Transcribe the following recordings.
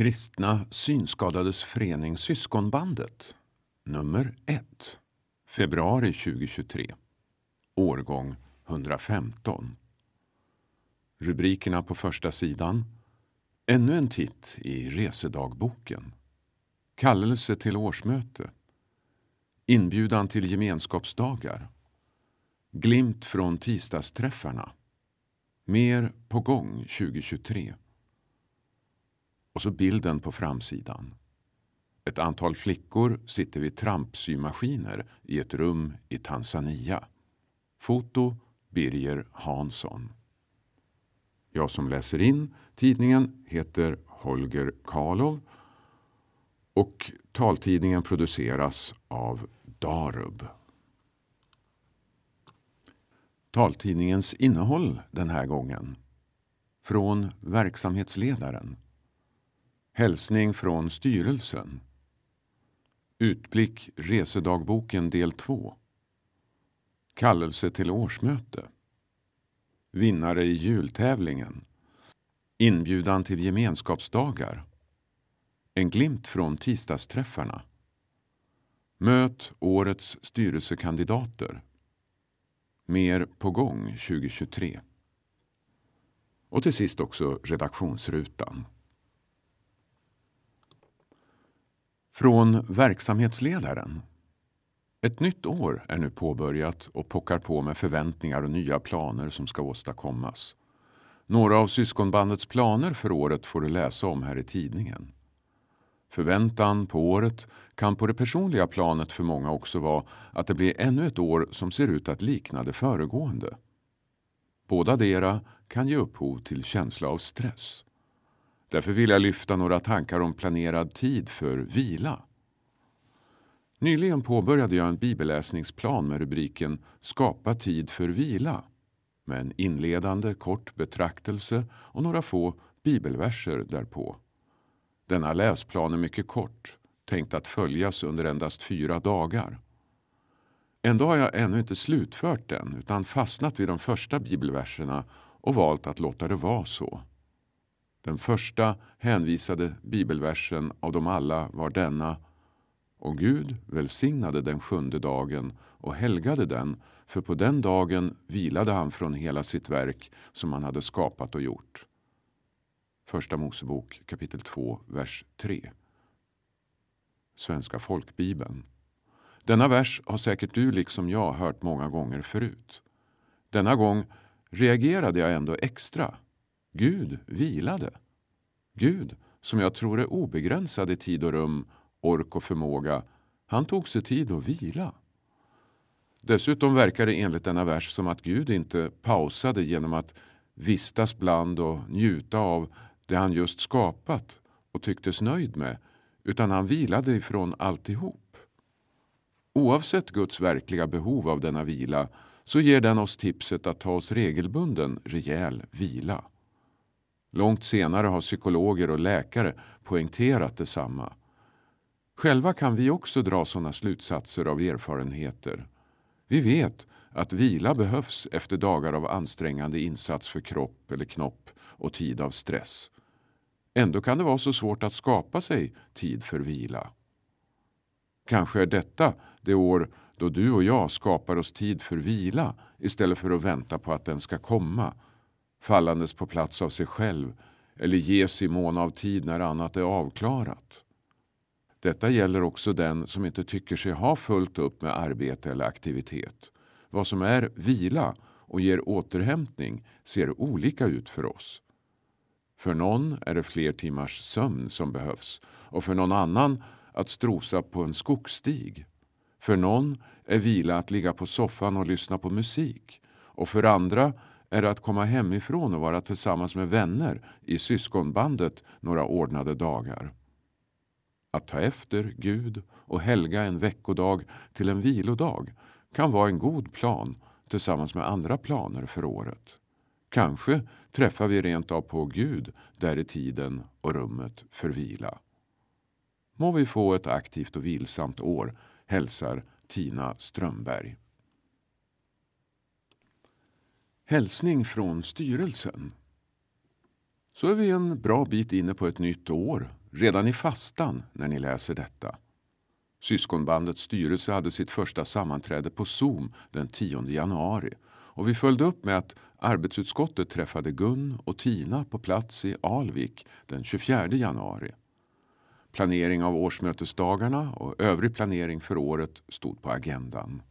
Kristna Synskadades Förening Syskonbandet nummer 1 februari 2023 årgång 115 Rubrikerna på första sidan Ännu en titt i resedagboken. Kallelse till årsmöte. Inbjudan till gemenskapsdagar. Glimt från tisdagsträffarna. Mer på gång 2023 och så bilden på framsidan. Ett antal flickor sitter vid trampsymaskiner i ett rum i Tanzania. Foto Birger Hansson. Jag som läser in tidningen heter Holger Karlov och taltidningen produceras av Darub. Taltidningens innehåll den här gången. Från verksamhetsledaren Hälsning från styrelsen. Utblick Resedagboken del 2. Kallelse till årsmöte. Vinnare i jultävlingen. Inbjudan till gemenskapsdagar. En glimt från tisdagsträffarna. Möt årets styrelsekandidater. Mer på gång 2023. Och till sist också redaktionsrutan. Från verksamhetsledaren. Ett nytt år är nu påbörjat och pockar på med förväntningar och nya planer som ska åstadkommas. Några av syskonbandets planer för året får du läsa om här i tidningen. Förväntan på året kan på det personliga planet för många också vara att det blir ännu ett år som ser ut att likna det föregående. Båda dera kan ge upphov till känsla av stress. Därför vill jag lyfta några tankar om planerad tid för vila. Nyligen påbörjade jag en bibelläsningsplan med rubriken Skapa tid för vila med en inledande kort betraktelse och några få bibelverser därpå. Denna läsplan är mycket kort, tänkt att följas under endast fyra dagar. Ändå har jag ännu inte slutfört den utan fastnat vid de första bibelverserna och valt att låta det vara så. Den första hänvisade bibelversen av dem alla var denna och Gud välsignade den sjunde dagen och helgade den, för på den dagen vilade han från hela sitt verk som han hade skapat och gjort. Första Mosebok kapitel 2, vers 3. Svenska folkbibeln. Denna vers har säkert du liksom jag hört många gånger förut. Denna gång reagerade jag ändå extra Gud vilade. Gud, som jag tror är obegränsad i tid och rum, ork och förmåga, han tog sig tid att vila. Dessutom verkar det enligt denna vers som att Gud inte pausade genom att vistas bland och njuta av det han just skapat och tycktes nöjd med, utan han vilade ifrån alltihop. Oavsett Guds verkliga behov av denna vila så ger den oss tipset att ta oss regelbunden rejäl vila. Långt senare har psykologer och läkare poängterat detsamma. Själva kan vi också dra sådana slutsatser av erfarenheter. Vi vet att vila behövs efter dagar av ansträngande insats för kropp eller knopp och tid av stress. Ändå kan det vara så svårt att skapa sig tid för vila. Kanske är detta det år då du och jag skapar oss tid för vila istället för att vänta på att den ska komma fallandes på plats av sig själv eller ges i mån av tid när annat är avklarat. Detta gäller också den som inte tycker sig ha fullt upp med arbete eller aktivitet. Vad som är vila och ger återhämtning ser olika ut för oss. För någon är det fler timmars sömn som behövs och för någon annan att strosa på en skogsstig. För någon är vila att ligga på soffan och lyssna på musik och för andra är att komma hemifrån och vara tillsammans med vänner i syskonbandet några ordnade dagar. Att ta efter Gud och helga en veckodag till en vilodag kan vara en god plan tillsammans med andra planer för året. Kanske träffar vi rent av på Gud där i tiden och rummet för vila. Må vi få ett aktivt och vilsamt år, hälsar Tina Strömberg. Hälsning från styrelsen. Så är vi en bra bit inne på ett nytt år, redan i fastan när ni läser detta. Syskonbandets styrelse hade sitt första sammanträde på Zoom den 10 januari och vi följde upp med att arbetsutskottet träffade Gun och Tina på plats i Alvik den 24 januari. Planering av årsmötesdagarna och övrig planering för året stod på agendan.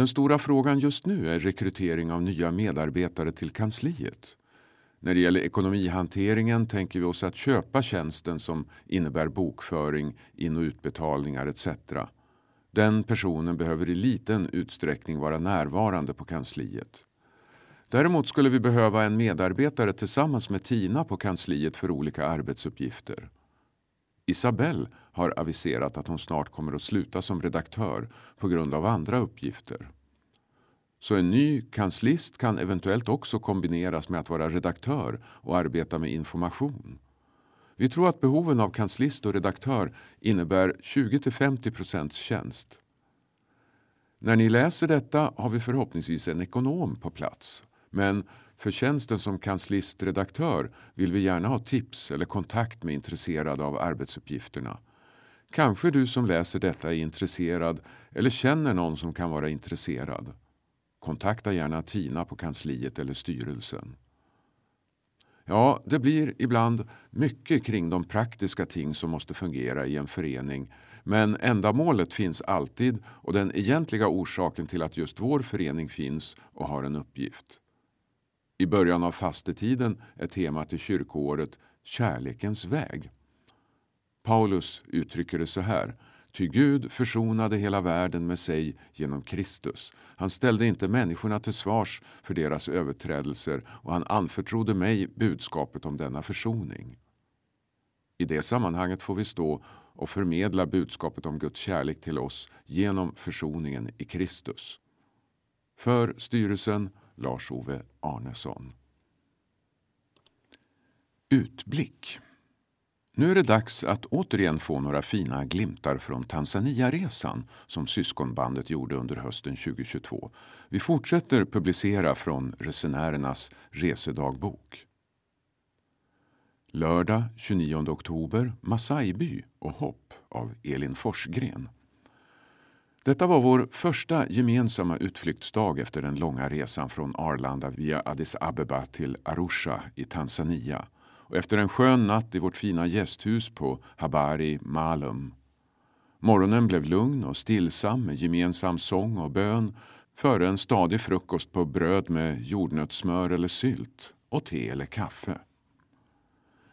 Den stora frågan just nu är rekrytering av nya medarbetare till kansliet. När det gäller ekonomihanteringen tänker vi oss att köpa tjänsten som innebär bokföring, in och utbetalningar etc. Den personen behöver i liten utsträckning vara närvarande på kansliet. Däremot skulle vi behöva en medarbetare tillsammans med Tina på kansliet för olika arbetsuppgifter. Isabelle har aviserat att hon snart kommer att sluta som redaktör på grund av andra uppgifter. Så en ny kanslist kan eventuellt också kombineras med att vara redaktör och arbeta med information. Vi tror att behoven av kanslist och redaktör innebär 20-50% tjänst. När ni läser detta har vi förhoppningsvis en ekonom på plats. Men för tjänsten som kanslistredaktör vill vi gärna ha tips eller kontakt med intresserade av arbetsuppgifterna. Kanske du som läser detta är intresserad eller känner någon som kan vara intresserad. Kontakta gärna Tina på kansliet eller styrelsen. Ja, det blir ibland mycket kring de praktiska ting som måste fungera i en förening. Men ändamålet finns alltid och den egentliga orsaken till att just vår förening finns och har en uppgift. I början av fastetiden är temat i kyrkoåret Kärlekens väg. Paulus uttrycker det så här. Ty Gud försonade hela världen med sig genom Kristus. Han ställde inte människorna till svars för deras överträdelser och han anförtrodde mig budskapet om denna försoning. I det sammanhanget får vi stå och förmedla budskapet om Guds kärlek till oss genom försoningen i Kristus. För styrelsen Lars-Ove Arnesson. Utblick nu är det dags att återigen få några fina glimtar från Tanzania-resan som syskonbandet gjorde under hösten 2022. Vi fortsätter publicera från resenärernas resedagbok. Lördag 29 oktober Masaiby och hopp av Elin Forsgren. Detta var vår första gemensamma utflyktsdag efter den långa resan från Arlanda via Addis Abeba till Arusha i Tanzania och efter en skön natt i vårt fina gästhus på Habari Malum. Morgonen blev lugn och stillsam med gemensam sång och bön före en stadig frukost på bröd med jordnötssmör eller sylt och te eller kaffe.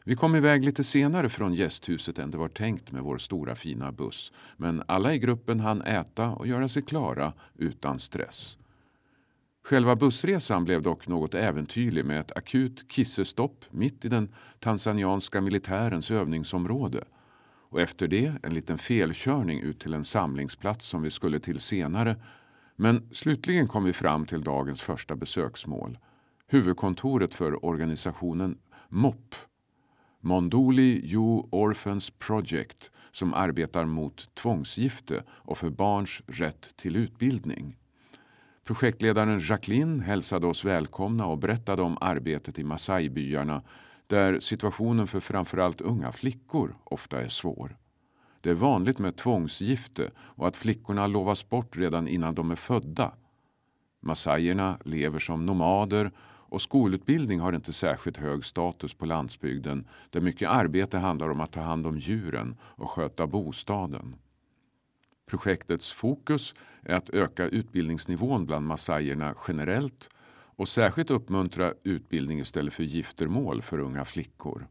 Vi kom iväg lite senare från gästhuset än det var tänkt med vår stora fina buss. Men alla i gruppen hann äta och göra sig klara utan stress. Själva bussresan blev dock något äventyrlig med ett akut kissestopp mitt i den tanzanianska militärens övningsområde. Och efter det en liten felkörning ut till en samlingsplats som vi skulle till senare. Men slutligen kom vi fram till dagens första besöksmål. Huvudkontoret för organisationen MOP Monduli You Orphans Project som arbetar mot tvångsgifte och för barns rätt till utbildning. Projektledaren Jacqueline hälsade oss välkomna och berättade om arbetet i Masai-byarna där situationen för framförallt unga flickor ofta är svår. Det är vanligt med tvångsgifte och att flickorna lovas bort redan innan de är födda. Masaierna lever som nomader och skolutbildning har inte särskilt hög status på landsbygden där mycket arbete handlar om att ta hand om djuren och sköta bostaden. Projektets fokus är att öka utbildningsnivån bland massajerna generellt och särskilt uppmuntra utbildning istället för giftermål för unga flickor.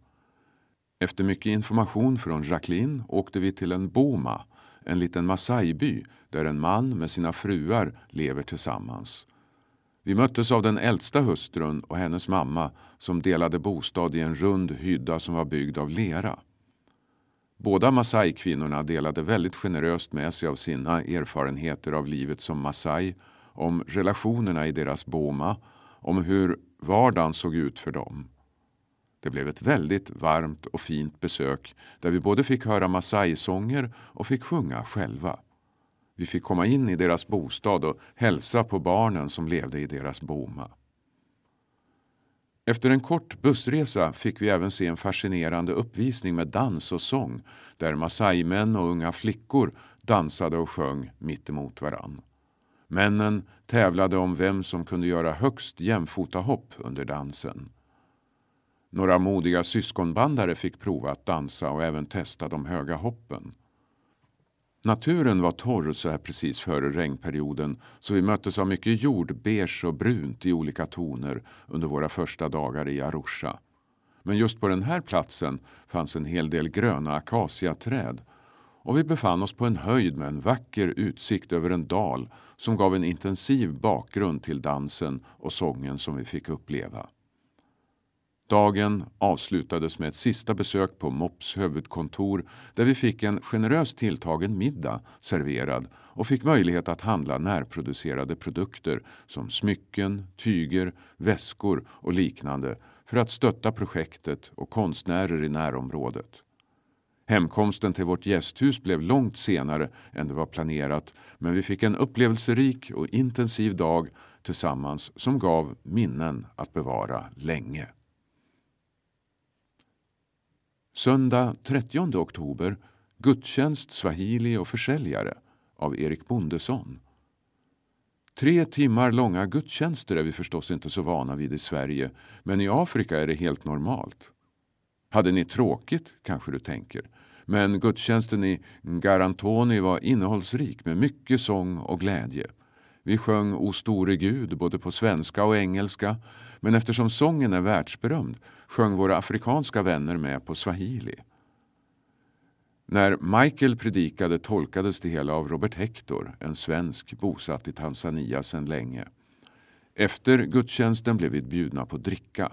Efter mycket information från Jacqueline åkte vi till en boma, en liten massajby där en man med sina fruar lever tillsammans. Vi möttes av den äldsta hustrun och hennes mamma som delade bostad i en rund hydda som var byggd av lera. Båda Masai-kvinnorna delade väldigt generöst med sig av sina erfarenheter av livet som Masai, om relationerna i deras boma, om hur vardagen såg ut för dem. Det blev ett väldigt varmt och fint besök där vi både fick höra Masai-sånger och fick sjunga själva. Vi fick komma in i deras bostad och hälsa på barnen som levde i deras boma. Efter en kort bussresa fick vi även se en fascinerande uppvisning med dans och sång där massaimän och unga flickor dansade och sjöng mitt emot varann. Männen tävlade om vem som kunde göra högst jämfotahopp under dansen. Några modiga syskonbandare fick prova att dansa och även testa de höga hoppen. Naturen var torr så här precis före regnperioden så vi möttes av mycket jord, beige och brunt i olika toner under våra första dagar i Arusha. Men just på den här platsen fanns en hel del gröna akaciaträd och vi befann oss på en höjd med en vacker utsikt över en dal som gav en intensiv bakgrund till dansen och sången som vi fick uppleva. Dagen avslutades med ett sista besök på MOPs huvudkontor där vi fick en generöst tilltagen middag serverad och fick möjlighet att handla närproducerade produkter som smycken, tyger, väskor och liknande för att stötta projektet och konstnärer i närområdet. Hemkomsten till vårt gästhus blev långt senare än det var planerat men vi fick en upplevelserik och intensiv dag tillsammans som gav minnen att bevara länge. Söndag 30 oktober gudstjänst, swahili och försäljare av Erik Bondesson. Tre timmar långa gudstjänster är vi förstås inte så vana vid i Sverige men i Afrika är det helt normalt. Hade ni tråkigt, kanske du tänker. Men gudstjänsten i Garantoni var innehållsrik med mycket sång och glädje. Vi sjöng O store Gud både på svenska och engelska men eftersom sången är världsberömd sjöng våra afrikanska vänner med på swahili. När Michael predikade tolkades det hela av Robert Hector, en svensk bosatt i Tanzania sedan länge. Efter gudstjänsten blev vi bjudna på dricka.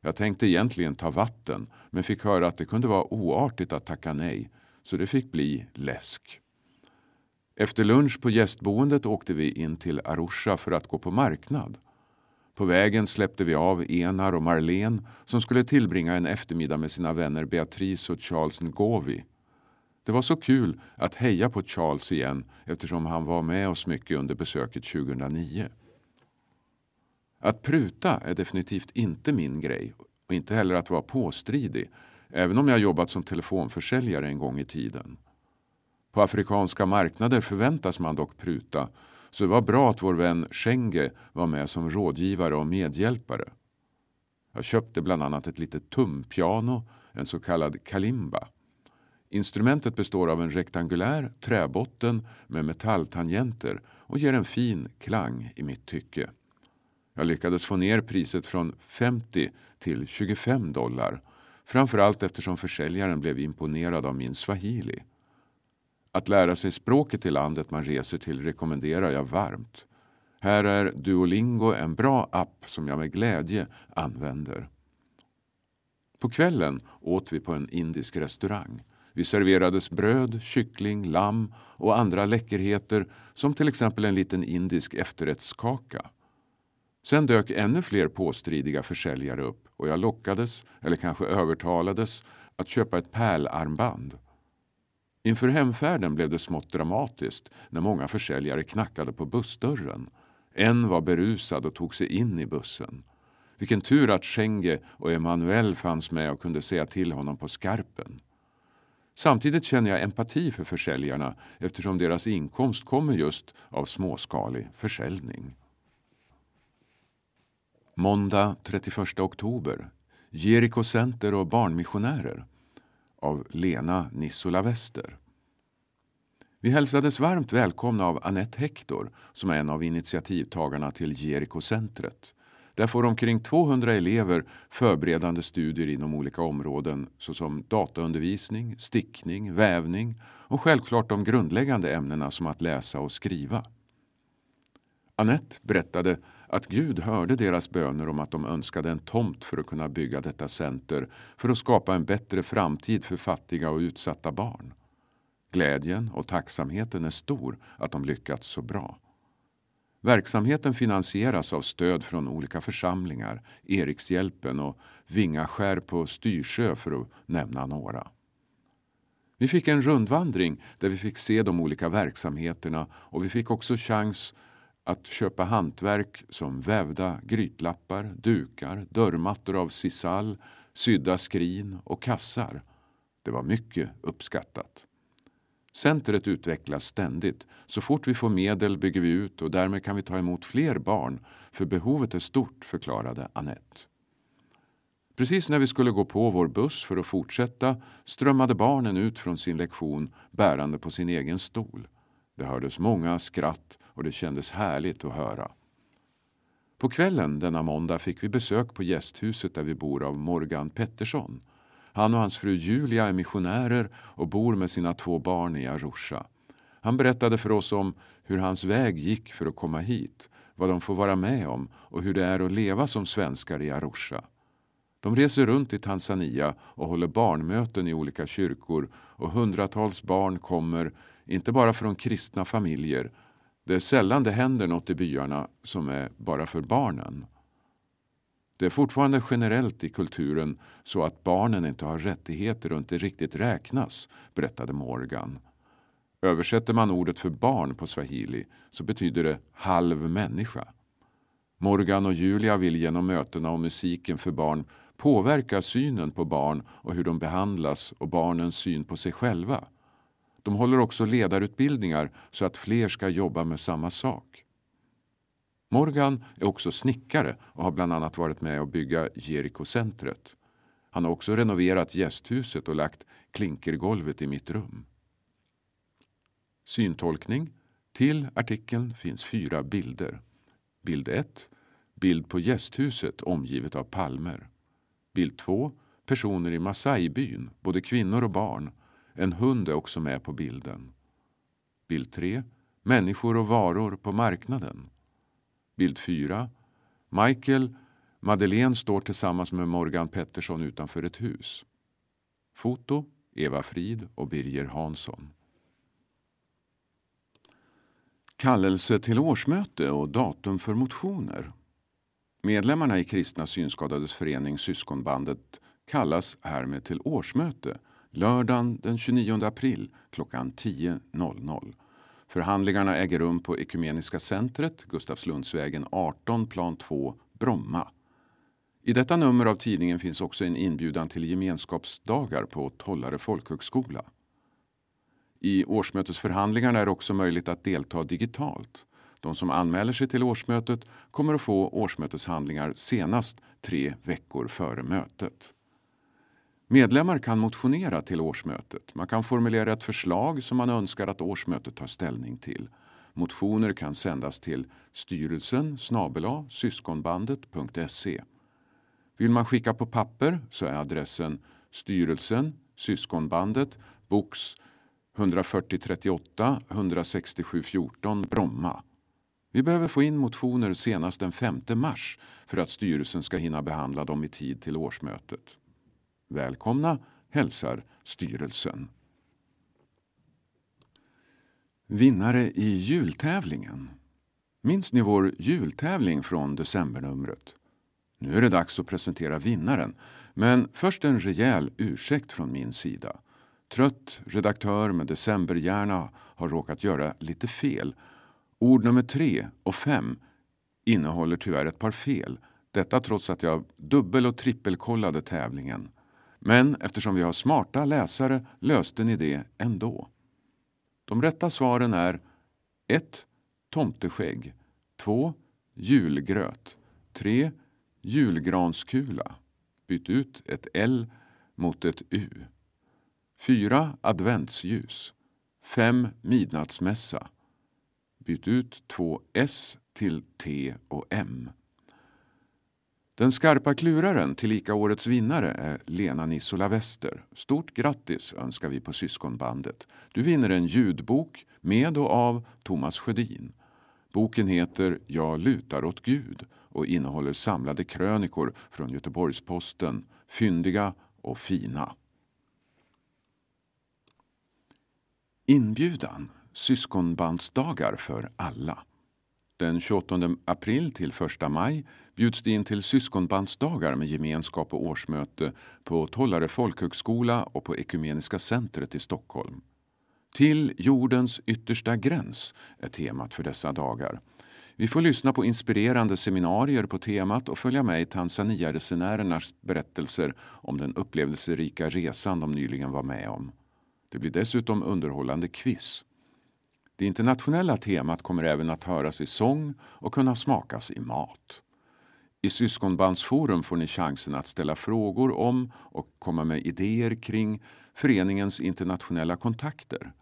Jag tänkte egentligen ta vatten men fick höra att det kunde vara oartigt att tacka nej så det fick bli läsk. Efter lunch på gästboendet åkte vi in till Arusha för att gå på marknad. På vägen släppte vi av Enar och Marlene som skulle tillbringa en eftermiddag med sina vänner Beatrice och Charles Ngovi. Det var så kul att heja på Charles igen eftersom han var med oss mycket under besöket 2009. Att pruta är definitivt inte min grej och inte heller att vara påstridig även om jag jobbat som telefonförsäljare en gång i tiden. På afrikanska marknader förväntas man dock pruta så det var bra att vår vän Schenge var med som rådgivare och medhjälpare. Jag köpte bland annat ett litet tumpiano, en så kallad kalimba. Instrumentet består av en rektangulär träbotten med metalltangenter och ger en fin klang i mitt tycke. Jag lyckades få ner priset från 50 till 25 dollar. Framförallt eftersom försäljaren blev imponerad av min swahili. Att lära sig språket i landet man reser till rekommenderar jag varmt. Här är Duolingo en bra app som jag med glädje använder. På kvällen åt vi på en indisk restaurang. Vi serverades bröd, kyckling, lamm och andra läckerheter som till exempel en liten indisk efterrättskaka. Sen dök ännu fler påstridiga försäljare upp och jag lockades, eller kanske övertalades, att köpa ett pärlarmband. Inför hemfärden blev det smått dramatiskt när många försäljare knackade på bussdörren. En var berusad och tog sig in i bussen. Vilken tur att Schenge och Emanuel fanns med och kunde säga till honom på skarpen. Samtidigt känner jag empati för försäljarna eftersom deras inkomst kommer just av småskalig försäljning. Måndag 31 oktober. Jeriko Center och barnmissionärer av Lena Nissola Wester. Vi hälsades varmt välkomna av Annette Hector som är en av initiativtagarna till Jerikocentret. Där får omkring 200 elever förberedande studier inom olika områden såsom dataundervisning, stickning, vävning och självklart de grundläggande ämnena som att läsa och skriva. Annette berättade att Gud hörde deras böner om att de önskade en tomt för att kunna bygga detta center för att skapa en bättre framtid för fattiga och utsatta barn. Glädjen och tacksamheten är stor att de lyckats så bra. Verksamheten finansieras av stöd från olika församlingar, Erikshjälpen och Vingaskär på Styrsö för att nämna några. Vi fick en rundvandring där vi fick se de olika verksamheterna och vi fick också chans att köpa hantverk som vävda grytlappar, dukar, dörrmattor av sisal, sydda skrin och kassar. Det var mycket uppskattat. Centret utvecklas ständigt. Så fort vi får medel bygger vi ut och därmed kan vi ta emot fler barn för behovet är stort, förklarade Annette. Precis när vi skulle gå på vår buss för att fortsätta strömmade barnen ut från sin lektion bärande på sin egen stol. Det hördes många skratt och det kändes härligt att höra. På kvällen denna måndag fick vi besök på gästhuset där vi bor av Morgan Pettersson. Han och hans fru Julia är missionärer och bor med sina två barn i Arusha. Han berättade för oss om hur hans väg gick för att komma hit, vad de får vara med om och hur det är att leva som svenskar i Arusha. De reser runt i Tanzania och håller barnmöten i olika kyrkor och hundratals barn kommer, inte bara från kristna familjer. Det är sällan det händer något i byarna som är bara för barnen. Det är fortfarande generellt i kulturen så att barnen inte har rättigheter och inte riktigt räknas, berättade Morgan. Översätter man ordet för barn på swahili så betyder det halv människa. Morgan och Julia vill genom mötena och musiken för barn påverka synen på barn och hur de behandlas och barnens syn på sig själva. De håller också ledarutbildningar så att fler ska jobba med samma sak. Morgan är också snickare och har bland annat varit med och bygga Jeriko-centret. Han har också renoverat gästhuset och lagt klinkergolvet i mitt rum. Syntolkning. Till artikeln finns fyra bilder. Bild 1. Bild på gästhuset omgivet av palmer. Bild 2. Personer i Masai-byn, både kvinnor och barn. En hund är också med på bilden. Bild 3. Människor och varor på marknaden. Bild 4. Michael Madeleine står tillsammans med Morgan Pettersson utanför ett hus. Foto Eva Frid och Birger Hansson. Kallelse till årsmöte och datum för motioner. Medlemmarna i Kristna Synskadades förening Syskonbandet kallas härmed till årsmöte lördagen den 29 april klockan 10.00. Förhandlingarna äger rum på Ekumeniska centret, Gustavslundsvägen 18, plan 2, Bromma. I detta nummer av tidningen finns också en inbjudan till gemenskapsdagar på Tollare folkhögskola. I årsmötesförhandlingarna är det också möjligt att delta digitalt. De som anmäler sig till årsmötet kommer att få årsmöteshandlingar senast tre veckor före mötet. Medlemmar kan motionera till årsmötet. Man kan formulera ett förslag som man önskar att årsmötet tar ställning till. Motioner kan sändas till styrelsen snabela syskonbandet.se. Vill man skicka på papper så är adressen styrelsen Syskonbandet box 14038 167 14 Bromma. Vi behöver få in motioner senast den 5 mars för att styrelsen ska hinna behandla dem i tid till årsmötet. Välkomna hälsar styrelsen. Vinnare i jultävlingen. Minns ni vår jultävling från decembernumret? Nu är det dags att presentera vinnaren. Men först en rejäl ursäkt från min sida. Trött redaktör med decemberhjärna har råkat göra lite fel. Ord nummer tre och fem innehåller tyvärr ett par fel. Detta trots att jag dubbel och trippelkollade tävlingen. Men eftersom vi har smarta läsare löste ni det ändå. De rätta svaren är 1. Tomteskägg 2. Julgröt 3. Julgranskula. Byt ut ett L mot ett U. 4. Adventsljus 5. Midnattsmässa. Byt ut två S till T och M. Den skarpa kluraren, tillika årets vinnare, är Lena Nissola Wester. Stort grattis önskar vi på Syskonbandet. Du vinner en ljudbok med och av Thomas Sjödin. Boken heter Jag lutar åt Gud och innehåller samlade krönikor från Göteborgs-Posten, fyndiga och fina. Inbjudan Syskonbandsdagar för alla. Den 28 april till 1 maj bjuds det in till syskonbandsdagar med gemenskap och årsmöte på Tollare folkhögskola och på Ekumeniska centret i Stockholm. Till jordens yttersta gräns är temat för dessa dagar. Vi får lyssna på inspirerande seminarier på temat och följa med i Tanzania-resenärernas berättelser om den upplevelserika resan de nyligen var med om. Det blir dessutom underhållande quiz. Det internationella temat kommer även att höras i sång och kunna smakas i mat. I Syskonbandsforum får ni chansen att ställa frågor om och komma med idéer kring föreningens internationella kontakter.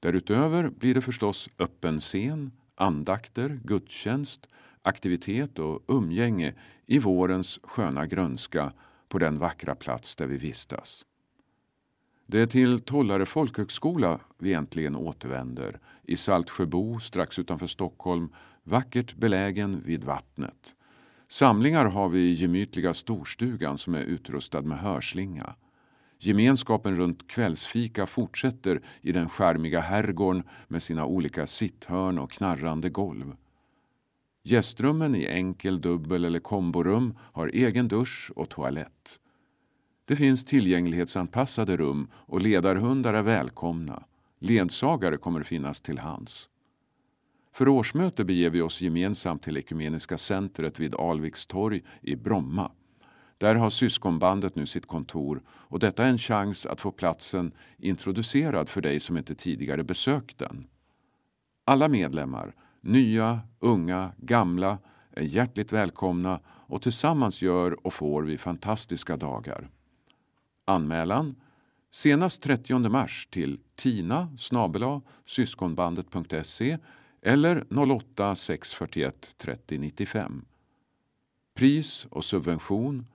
Därutöver blir det förstås öppen scen, andakter, gudstjänst, aktivitet och umgänge i vårens sköna grönska på den vackra plats där vi vistas. Det är till Tollare folkhögskola vi äntligen återvänder i Saltsjöbo strax utanför Stockholm, vackert belägen vid vattnet. Samlingar har vi i gemytliga storstugan som är utrustad med hörslinga. Gemenskapen runt kvällsfika fortsätter i den skärmiga herrgården med sina olika sitthörn och knarrande golv. Gästrummen i enkel, dubbel eller komborum har egen dusch och toalett. Det finns tillgänglighetsanpassade rum och ledarhundar är välkomna. Ledsagare kommer finnas till hands. För årsmöte beger vi oss gemensamt till Ekumeniska centret vid Alviks torg i Bromma. Där har syskonbandet nu sitt kontor och detta är en chans att få platsen introducerad för dig som inte tidigare besökt den. Alla medlemmar, nya, unga, gamla, är hjärtligt välkomna och tillsammans gör och får vi fantastiska dagar. Anmälan senast 30 mars till tina syskonbandet.se eller 08 641 30 95. Pris och subvention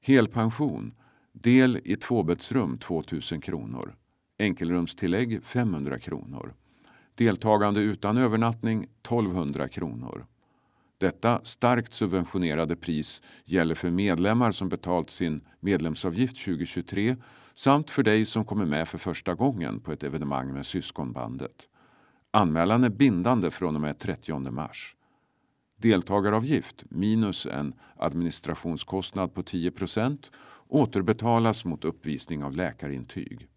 Helpension del i tvåbäddsrum 2000 kronor. Enkelrumstillägg 500 kronor. Deltagande utan övernattning 1200 kronor. Detta starkt subventionerade pris gäller för medlemmar som betalt sin medlemsavgift 2023 samt för dig som kommer med för första gången på ett evenemang med Syskonbandet. Anmälan är bindande från och med 30 mars. Deltagaravgift minus en administrationskostnad på 10% återbetalas mot uppvisning av läkarintyg.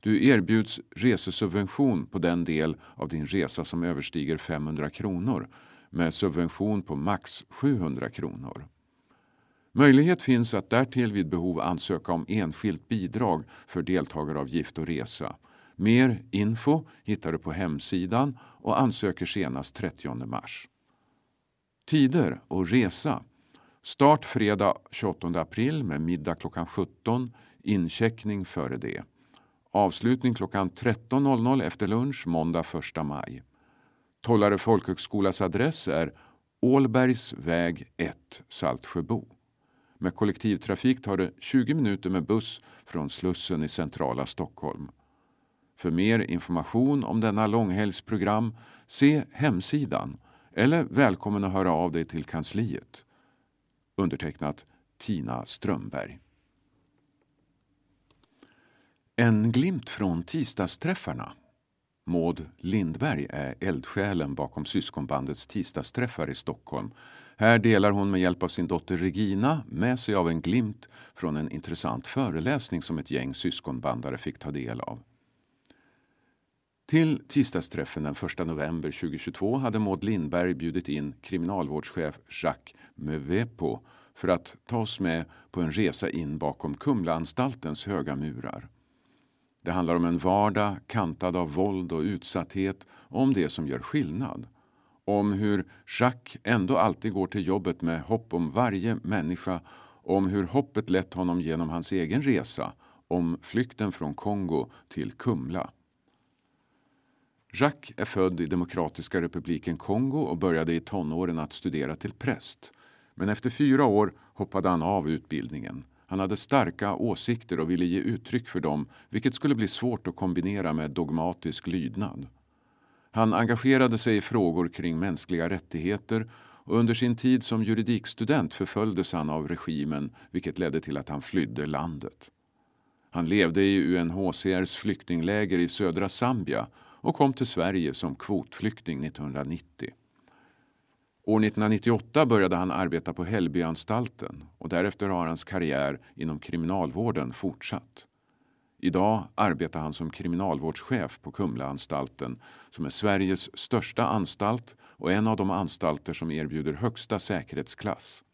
Du erbjuds resesubvention på den del av din resa som överstiger 500 kronor med subvention på max 700 kronor. Möjlighet finns att därtill vid behov ansöka om enskilt bidrag för deltagaravgift och resa. Mer info hittar du på hemsidan och ansöker senast 30 mars. Tider och resa. Start fredag 28 april med middag klockan 17, incheckning före det. Avslutning klockan 13.00 efter lunch måndag 1 maj. Tollare folkhögskolas adress är Ålbergs väg 1, Saltsjöbo. Med kollektivtrafik tar det 20 minuter med buss från Slussen i centrala Stockholm. För mer information om denna långhelgsprogram, se hemsidan eller välkommen att höra av dig till kansliet. Undertecknat Tina Strömberg. En glimt från tisdagsträffarna. Maud Lindberg är eldsjälen bakom syskonbandets tisdagsträffar i Stockholm. Här delar hon med hjälp av sin dotter Regina med sig av en glimt från en intressant föreläsning som ett gäng syskonbandare fick ta del av. Till tisdagsträffen den 1 november 2022 hade Maud Lindberg bjudit in kriminalvårdschef Jacques Mevepo för att ta oss med på en resa in bakom Kumlaanstaltens höga murar. Det handlar om en vardag kantad av våld och utsatthet och om det som gör skillnad. Om hur Jacques ändå alltid går till jobbet med hopp om varje människa om hur hoppet lett honom genom hans egen resa om flykten från Kongo till Kumla. Jacques är född i Demokratiska republiken Kongo och började i tonåren att studera till präst. Men efter fyra år hoppade han av utbildningen. Han hade starka åsikter och ville ge uttryck för dem, vilket skulle bli svårt att kombinera med dogmatisk lydnad. Han engagerade sig i frågor kring mänskliga rättigheter och under sin tid som juridikstudent förföljdes han av regimen vilket ledde till att han flydde landet. Han levde i UNHCRs flyktingläger i södra Zambia och kom till Sverige som kvotflykting 1990. År 1998 började han arbeta på Hällbyanstalten och därefter har hans karriär inom kriminalvården fortsatt. Idag arbetar han som kriminalvårdschef på Kumlaanstalten som är Sveriges största anstalt och en av de anstalter som erbjuder högsta säkerhetsklass.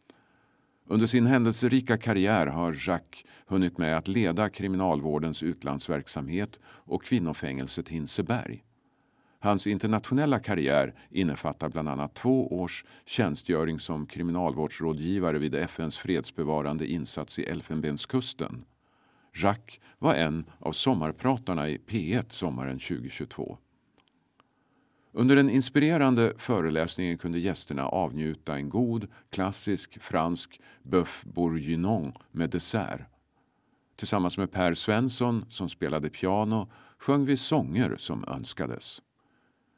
Under sin händelserika karriär har Jacques hunnit med att leda kriminalvårdens utlandsverksamhet och kvinnofängelset Hinseberg. Hans internationella karriär innefattar bland annat två års tjänstgöring som kriminalvårdsrådgivare vid FNs fredsbevarande insats i Elfenbenskusten. Jacques var en av sommarpratarna i P1 sommaren 2022. Under den inspirerande föreläsningen kunde gästerna avnjuta en god klassisk fransk bœuf bourguignon med dessert. Tillsammans med Per Svensson, som spelade piano, sjöng vi sånger som önskades.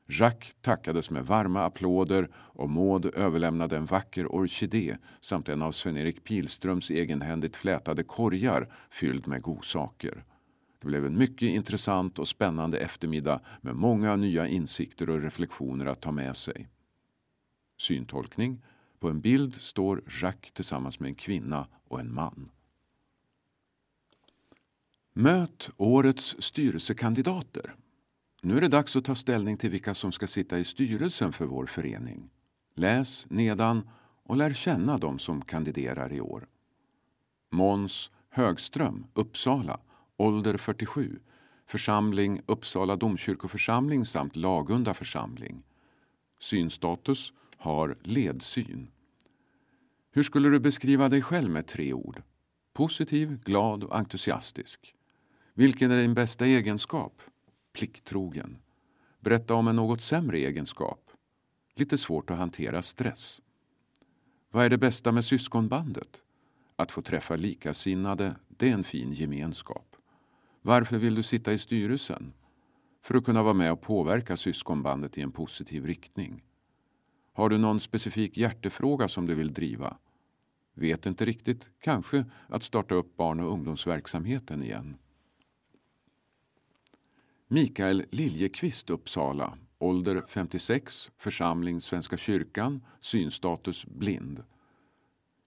Jacques tackades med varma applåder och Maud överlämnade en vacker orkidé samt en av Sven-Erik Pilströms egenhändigt flätade korgar fylld med godsaker. Det blev en mycket intressant och spännande eftermiddag med många nya insikter och reflektioner att ta med sig. Syntolkning. På en bild står Jacques tillsammans med en kvinna och en man. Möt årets styrelsekandidater. Nu är det dags att ta ställning till vilka som ska sitta i styrelsen för vår förening. Läs nedan och lär känna de som kandiderar i år. Måns Högström, Uppsala, ålder 47, församling Uppsala domkyrkoförsamling samt Lagunda församling. Synstatus har ledsyn. Hur skulle du beskriva dig själv med tre ord? Positiv, glad och entusiastisk. Vilken är din bästa egenskap? Plikttrogen. Berätta om en något sämre egenskap. Lite svårt att hantera stress. Vad är det bästa med syskonbandet? Att få träffa likasinnade, det är en fin gemenskap. Varför vill du sitta i styrelsen? För att kunna vara med och påverka syskonbandet i en positiv riktning. Har du någon specifik hjärtefråga som du vill driva? Vet inte riktigt. Kanske att starta upp barn och ungdomsverksamheten igen. Mikael Liljekvist, Uppsala. Ålder 56, församling Svenska kyrkan, synstatus blind.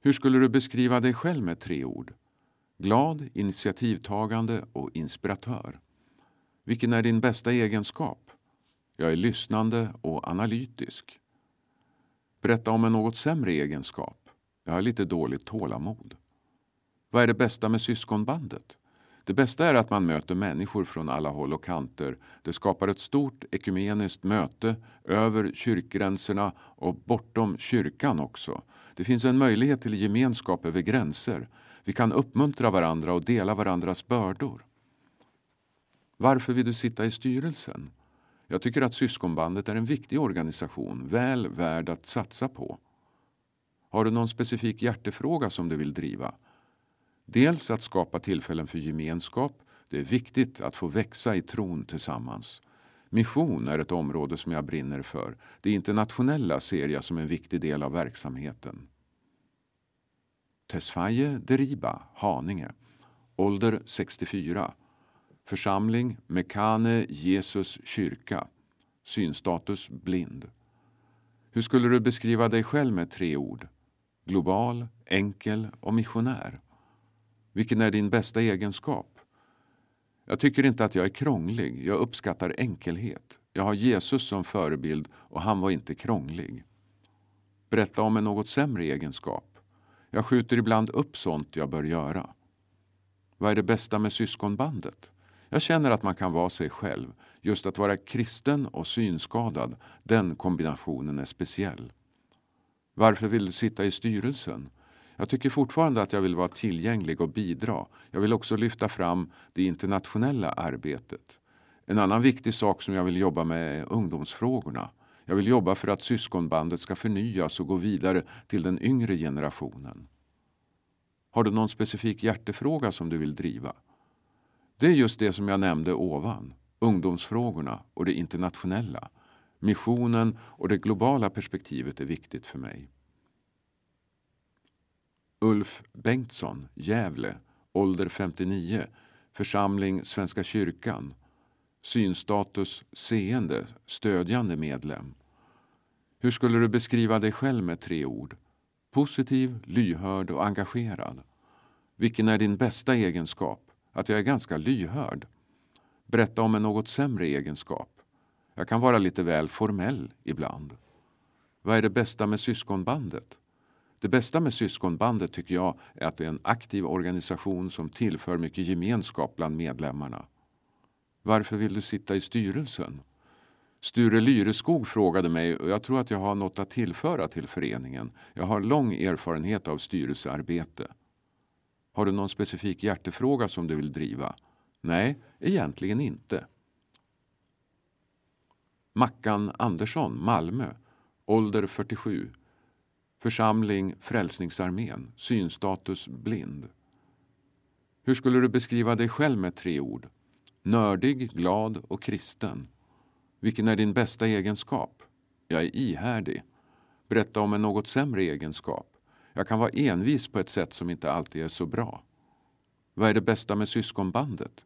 Hur skulle du beskriva dig själv med tre ord? Glad, initiativtagande och inspiratör. Vilken är din bästa egenskap? Jag är lyssnande och analytisk. Berätta om en något sämre egenskap. Jag har lite dåligt tålamod. Vad är det bästa med syskonbandet? Det bästa är att man möter människor från alla håll och kanter. Det skapar ett stort ekumeniskt möte över kyrkgränserna och bortom kyrkan också. Det finns en möjlighet till gemenskap över gränser. Vi kan uppmuntra varandra och dela varandras bördor. Varför vill du sitta i styrelsen? Jag tycker att Syskonbandet är en viktig organisation, väl värd att satsa på. Har du någon specifik hjärtefråga som du vill driva? Dels att skapa tillfällen för gemenskap. Det är viktigt att få växa i tron tillsammans. Mission är ett område som jag brinner för. Det internationella ser jag som en viktig del av verksamheten. Tesfaye Deriba, Haninge. Ålder 64. Församling Mekane Jesus kyrka. Synstatus blind. Hur skulle du beskriva dig själv med tre ord? Global, enkel och missionär. Vilken är din bästa egenskap? Jag tycker inte att jag är krånglig. Jag uppskattar enkelhet. Jag har Jesus som förebild och han var inte krånglig. Berätta om en något sämre egenskap. Jag skjuter ibland upp sånt jag bör göra. Vad är det bästa med syskonbandet? Jag känner att man kan vara sig själv. Just att vara kristen och synskadad, den kombinationen är speciell. Varför vill du sitta i styrelsen? Jag tycker fortfarande att jag vill vara tillgänglig och bidra. Jag vill också lyfta fram det internationella arbetet. En annan viktig sak som jag vill jobba med är ungdomsfrågorna. Jag vill jobba för att syskonbandet ska förnyas och gå vidare till den yngre generationen. Har du någon specifik hjärtefråga som du vill driva? Det är just det som jag nämnde ovan. Ungdomsfrågorna och det internationella. Missionen och det globala perspektivet är viktigt för mig. Ulf Bengtsson, Gävle, ålder 59, församling Svenska kyrkan, synstatus seende, stödjande medlem. Hur skulle du beskriva dig själv med tre ord? Positiv, lyhörd och engagerad. Vilken är din bästa egenskap? att jag är ganska lyhörd. Berätta om en något sämre egenskap. Jag kan vara lite väl formell ibland. Vad är det bästa med syskonbandet? Det bästa med syskonbandet tycker jag är att det är en aktiv organisation som tillför mycket gemenskap bland medlemmarna. Varför vill du sitta i styrelsen? Sture Lyreskog frågade mig och jag tror att jag har något att tillföra till föreningen. Jag har lång erfarenhet av styrelsearbete. Har du någon specifik hjärtefråga som du vill driva? Nej, egentligen inte. Mackan Andersson, Malmö. Ålder 47. Församling Frälsningsarmén. Synstatus blind. Hur skulle du beskriva dig själv med tre ord? Nördig, glad och kristen. Vilken är din bästa egenskap? Jag är ihärdig. Berätta om en något sämre egenskap. Jag kan vara envis på ett sätt som inte alltid är så bra. Vad är det bästa med syskonbandet?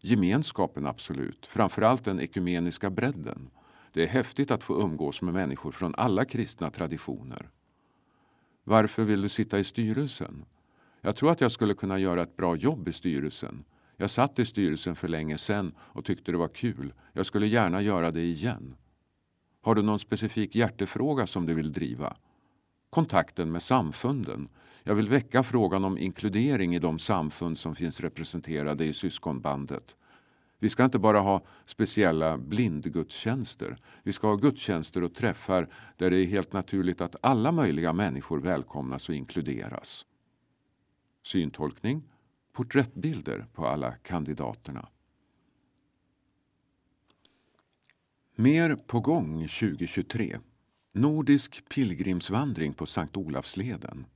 Gemenskapen absolut, framförallt den ekumeniska bredden. Det är häftigt att få umgås med människor från alla kristna traditioner. Varför vill du sitta i styrelsen? Jag tror att jag skulle kunna göra ett bra jobb i styrelsen. Jag satt i styrelsen för länge sedan och tyckte det var kul. Jag skulle gärna göra det igen. Har du någon specifik hjärtefråga som du vill driva? Kontakten med samfunden. Jag vill väcka frågan om inkludering i de samfund som finns representerade i syskonbandet. Vi ska inte bara ha speciella blindgudstjänster. Vi ska ha gudstjänster och träffar där det är helt naturligt att alla möjliga människor välkomnas och inkluderas. Syntolkning porträttbilder på alla kandidaterna. Mer på gång 2023. Nordisk pilgrimsvandring på Sankt Olavsleden.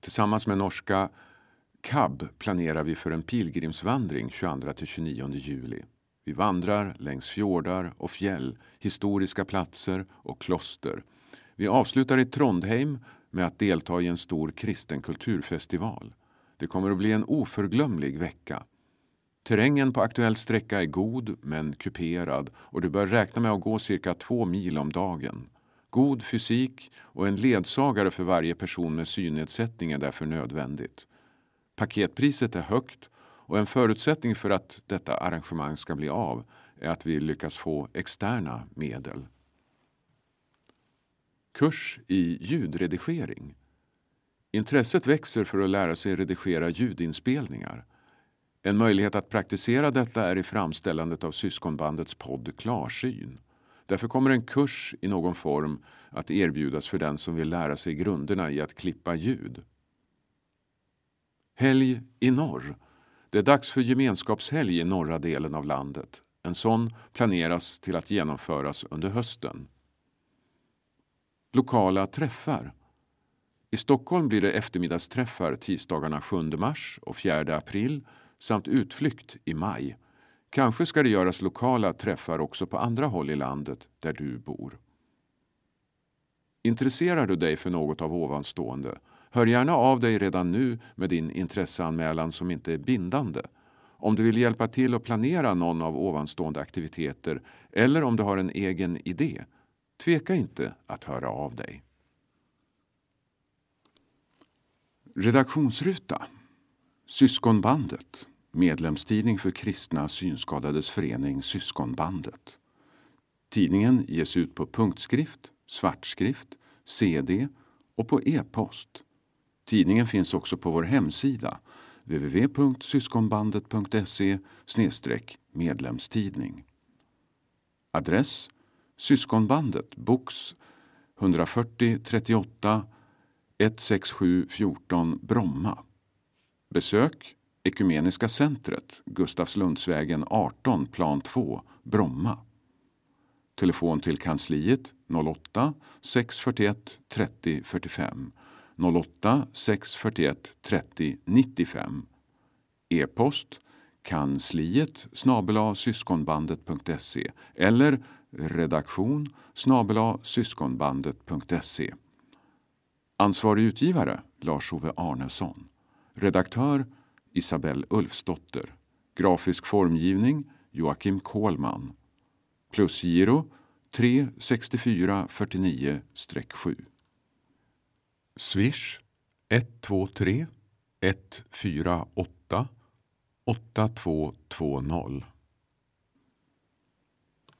Tillsammans med norska KAB planerar vi för en pilgrimsvandring 22-29 juli. Vi vandrar längs fjordar och fjäll, historiska platser och kloster. Vi avslutar i Trondheim med att delta i en stor kristen kulturfestival. Det kommer att bli en oförglömlig vecka. Terrängen på aktuell sträcka är god men kuperad och du bör räkna med att gå cirka två mil om dagen. God fysik och en ledsagare för varje person med synnedsättning är därför nödvändigt. Paketpriset är högt och en förutsättning för att detta arrangemang ska bli av är att vi lyckas få externa medel. Kurs i ljudredigering. Intresset växer för att lära sig redigera ljudinspelningar. En möjlighet att praktisera detta är i framställandet av syskonbandets podd Klarsyn. Därför kommer en kurs i någon form att erbjudas för den som vill lära sig grunderna i att klippa ljud. Helg i norr. Det är dags för gemenskapshelg i norra delen av landet. En sån planeras till att genomföras under hösten. Lokala träffar. I Stockholm blir det eftermiddagsträffar tisdagarna 7 mars och 4 april samt utflykt i maj. Kanske ska det göras lokala träffar också på andra håll i landet där du bor. Intresserar du dig för något av ovanstående? Hör gärna av dig redan nu med din intresseanmälan som inte är bindande. Om du vill hjälpa till att planera någon av ovanstående aktiviteter eller om du har en egen idé, tveka inte att höra av dig. Redaktionsruta Syskonbandet Medlemstidning för kristna synskadades förening Syskonbandet. Tidningen ges ut på punktskrift, svartskrift, CD och på e-post. Tidningen finns också på vår hemsida www.syskonbandet.se medlemstidning. Adress Syskonbandet, box 140 38 167 14 Bromma. Besök Ekumeniska centret, Gustavslundsvägen 18, plan 2, Bromma. Telefon till kansliet 08 641 30 45 08 641 30 95. E-post kansliet snabel syskonbandet.se eller redaktion snabel syskonbandet.se. Ansvarig utgivare Lars-Ove Arnesson. Redaktör Isabelle Ulfsdotter. Grafisk formgivning Joakim Kohlman. Plusgiro 3 64 49-7. Swish 123 148 8220